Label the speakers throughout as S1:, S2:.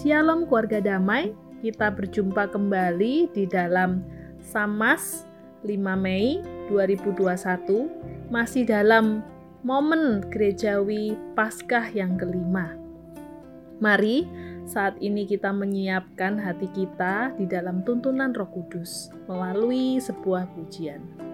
S1: Shalom keluarga damai, kita berjumpa kembali di dalam Samas 5 Mei 2021 masih dalam momen gerejawi Paskah yang kelima. Mari saat ini kita menyiapkan hati kita di dalam tuntunan Roh Kudus melalui sebuah pujian.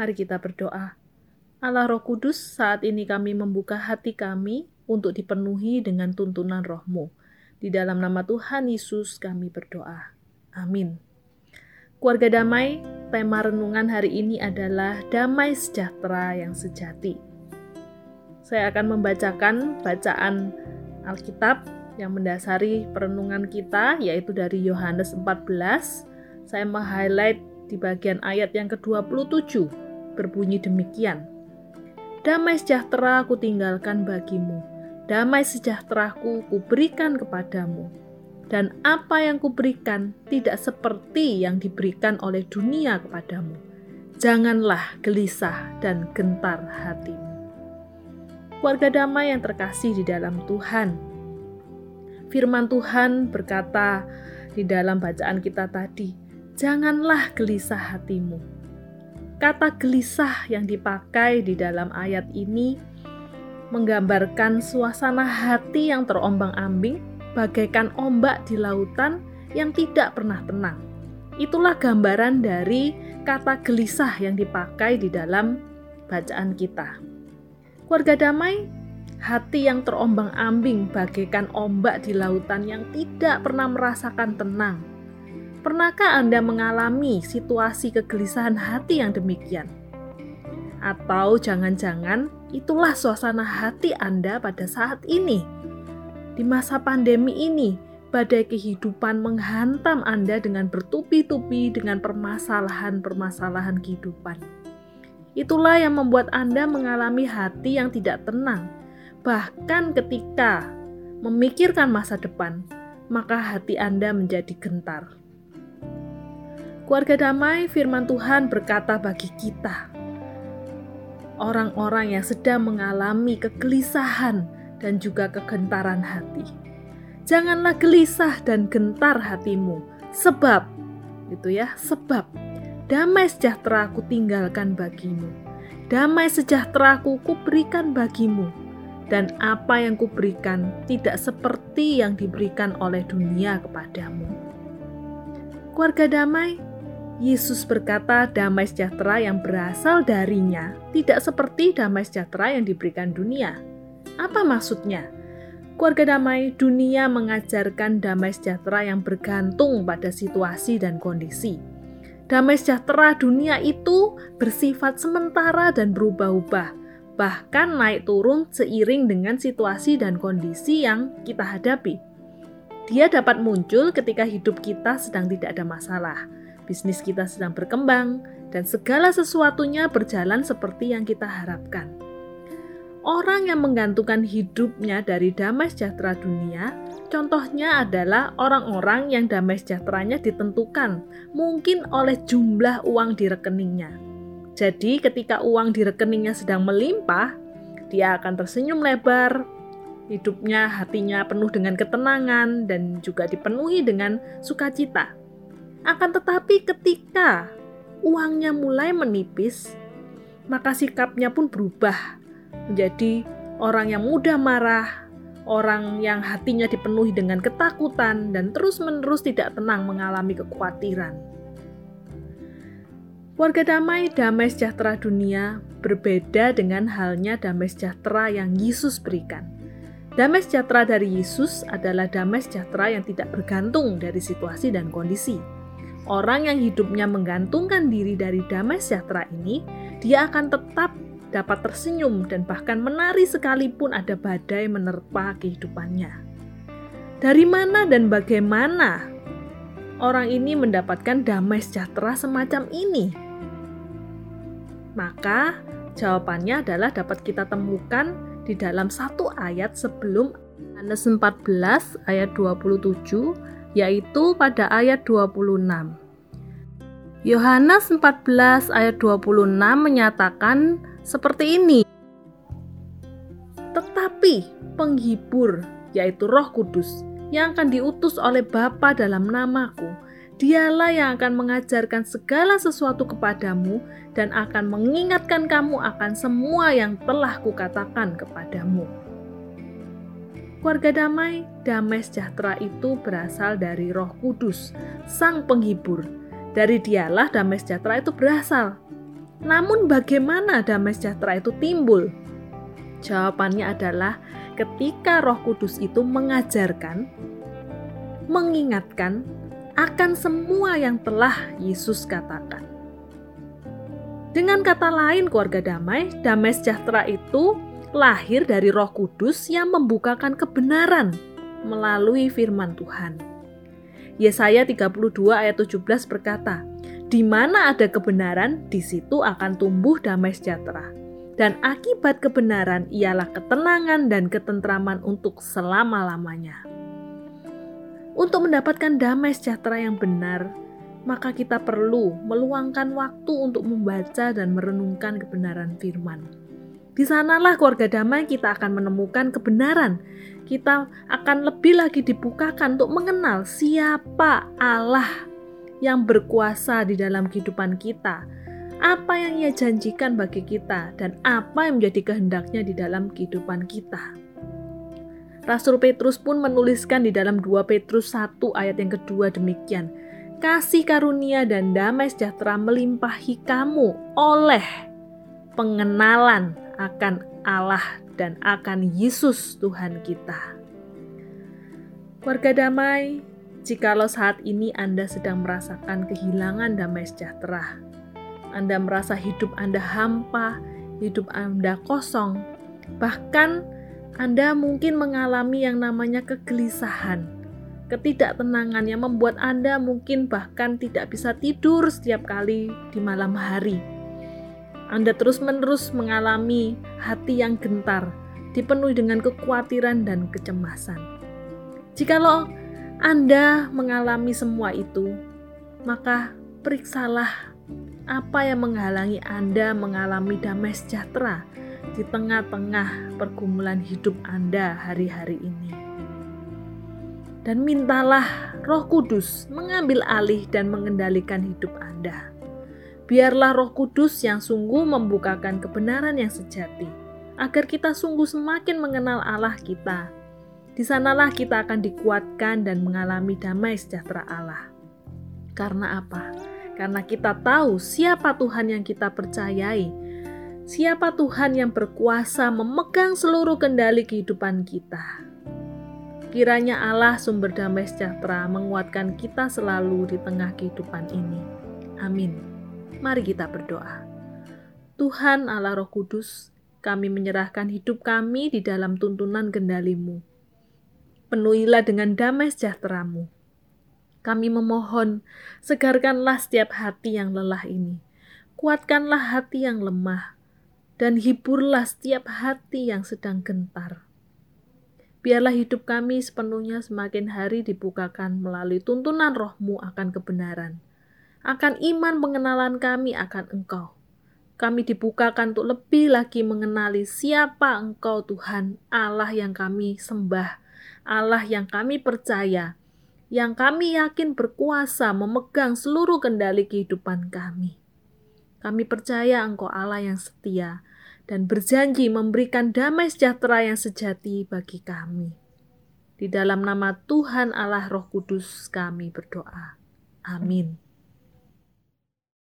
S1: Mari kita berdoa. Allah Roh Kudus, saat ini kami membuka hati kami untuk dipenuhi dengan tuntunan rohmu. Di dalam nama Tuhan Yesus kami berdoa. Amin. Keluarga damai, tema renungan hari ini adalah damai sejahtera yang sejati. Saya akan membacakan bacaan Alkitab yang mendasari perenungan kita yaitu dari Yohanes 14. Saya meng-highlight di bagian ayat yang ke-27 berbunyi demikian. Damai sejahtera aku tinggalkan bagimu, damai sejahteraku kuberikan kepadamu. Dan apa yang kuberikan tidak seperti yang diberikan oleh dunia kepadamu. Janganlah gelisah dan gentar hatimu. Warga damai yang terkasih di dalam Tuhan. Firman Tuhan berkata di dalam bacaan kita tadi, "Janganlah gelisah hatimu." Kata gelisah yang dipakai di dalam ayat ini menggambarkan suasana hati yang terombang-ambing bagaikan ombak di lautan yang tidak pernah tenang. Itulah gambaran dari kata gelisah yang dipakai di dalam bacaan kita. Keluarga damai, hati yang terombang-ambing bagaikan ombak di lautan yang tidak pernah merasakan tenang Pernahkah Anda mengalami situasi kegelisahan hati yang demikian? Atau jangan-jangan itulah suasana hati Anda pada saat ini? Di masa pandemi ini, badai kehidupan menghantam Anda dengan bertubi-tubi dengan permasalahan-permasalahan kehidupan. Itulah yang membuat Anda mengalami hati yang tidak tenang, bahkan ketika memikirkan masa depan, maka hati Anda menjadi gentar. Keluarga damai, firman Tuhan berkata bagi kita, orang-orang yang sedang mengalami kegelisahan dan juga kegentaran hati. Janganlah gelisah dan gentar hatimu, sebab itu ya, sebab damai sejahtera aku tinggalkan bagimu. Damai sejahtera aku kuberikan bagimu, dan apa yang kuberikan tidak seperti yang diberikan oleh dunia kepadamu. Keluarga damai, Yesus berkata damai sejahtera yang berasal darinya tidak seperti damai sejahtera yang diberikan dunia. Apa maksudnya? Keluarga damai dunia mengajarkan damai sejahtera yang bergantung pada situasi dan kondisi. Damai sejahtera dunia itu bersifat sementara dan berubah-ubah, bahkan naik turun seiring dengan situasi dan kondisi yang kita hadapi. Dia dapat muncul ketika hidup kita sedang tidak ada masalah bisnis kita sedang berkembang, dan segala sesuatunya berjalan seperti yang kita harapkan. Orang yang menggantungkan hidupnya dari damai sejahtera dunia, contohnya adalah orang-orang yang damai sejahteranya ditentukan, mungkin oleh jumlah uang di rekeningnya. Jadi, ketika uang di rekeningnya sedang melimpah, dia akan tersenyum lebar, hidupnya, hatinya penuh dengan ketenangan, dan juga dipenuhi dengan sukacita. Akan tetapi ketika uangnya mulai menipis, maka sikapnya pun berubah menjadi orang yang mudah marah, orang yang hatinya dipenuhi dengan ketakutan dan terus-menerus tidak tenang mengalami kekhawatiran. Warga damai, damai sejahtera dunia berbeda dengan halnya damai sejahtera yang Yesus berikan. Damai sejahtera dari Yesus adalah damai sejahtera yang tidak bergantung dari situasi dan kondisi Orang yang hidupnya menggantungkan diri dari damai sejahtera ini, dia akan tetap dapat tersenyum dan bahkan menari sekalipun ada badai menerpa kehidupannya. Dari mana dan bagaimana orang ini mendapatkan damai sejahtera semacam ini? Maka jawabannya adalah dapat kita temukan di dalam satu ayat sebelum Yohanes 14 ayat 27 yaitu pada ayat 26. Yohanes 14 ayat 26 menyatakan seperti ini. Tetapi penghibur, yaitu roh kudus, yang akan diutus oleh Bapa dalam namaku, dialah yang akan mengajarkan segala sesuatu kepadamu dan akan mengingatkan kamu akan semua yang telah kukatakan kepadamu. Keluarga damai, damai sejahtera itu berasal dari roh kudus, sang penghibur, dari dialah damai sejahtera itu berasal. Namun bagaimana damai sejahtera itu timbul? Jawabannya adalah ketika Roh Kudus itu mengajarkan, mengingatkan akan semua yang telah Yesus katakan. Dengan kata lain, keluarga damai, damai sejahtera itu lahir dari Roh Kudus yang membukakan kebenaran melalui firman Tuhan. Yesaya 32 ayat 17 berkata, "Di mana ada kebenaran, di situ akan tumbuh damai sejahtera." Dan akibat kebenaran ialah ketenangan dan ketentraman untuk selama-lamanya. Untuk mendapatkan damai sejahtera yang benar, maka kita perlu meluangkan waktu untuk membaca dan merenungkan kebenaran firman. Di sanalah keluarga damai kita akan menemukan kebenaran kita akan lebih lagi dibukakan untuk mengenal siapa Allah yang berkuasa di dalam kehidupan kita, apa yang Ia janjikan bagi kita, dan apa yang menjadi kehendaknya di dalam kehidupan kita. Rasul Petrus pun menuliskan di dalam 2 Petrus 1 ayat yang kedua demikian, Kasih karunia dan damai sejahtera melimpahi kamu oleh pengenalan akan Allah dan akan Yesus Tuhan kita. Warga damai, jikalau saat ini Anda sedang merasakan kehilangan damai sejahtera, Anda merasa hidup Anda hampa, hidup Anda kosong, bahkan Anda mungkin mengalami yang namanya kegelisahan, ketidaktenangan yang membuat Anda mungkin bahkan tidak bisa tidur setiap kali di malam hari anda terus-menerus mengalami hati yang gentar, dipenuhi dengan kekhawatiran dan kecemasan. Jikalau Anda mengalami semua itu, maka periksalah apa yang menghalangi Anda mengalami damai sejahtera di tengah-tengah pergumulan hidup Anda hari-hari ini. Dan mintalah Roh Kudus mengambil alih dan mengendalikan hidup Anda. Biarlah Roh Kudus yang sungguh membukakan kebenaran yang sejati, agar kita sungguh semakin mengenal Allah kita. Di sanalah kita akan dikuatkan dan mengalami damai sejahtera Allah. Karena apa? Karena kita tahu siapa Tuhan yang kita percayai, siapa Tuhan yang berkuasa memegang seluruh kendali kehidupan kita. Kiranya Allah sumber damai sejahtera menguatkan kita selalu di tengah kehidupan ini. Amin. Mari kita berdoa. Tuhan Allah Roh Kudus, kami menyerahkan hidup kami di dalam tuntunan kendalimu. Penuhilah dengan damai sejahteramu. Kami memohon, segarkanlah setiap hati yang lelah ini. Kuatkanlah hati yang lemah, dan hiburlah setiap hati yang sedang gentar. Biarlah hidup kami sepenuhnya semakin hari dibukakan melalui tuntunan rohmu akan kebenaran. Akan iman pengenalan kami akan engkau. Kami dibukakan untuk lebih lagi mengenali siapa engkau Tuhan Allah yang kami sembah, Allah yang kami percaya, yang kami yakin berkuasa memegang seluruh kendali kehidupan kami. Kami percaya engkau Allah yang setia, dan berjanji memberikan damai sejahtera yang sejati bagi kami. Di dalam nama Tuhan Allah Roh Kudus kami berdoa. Amin.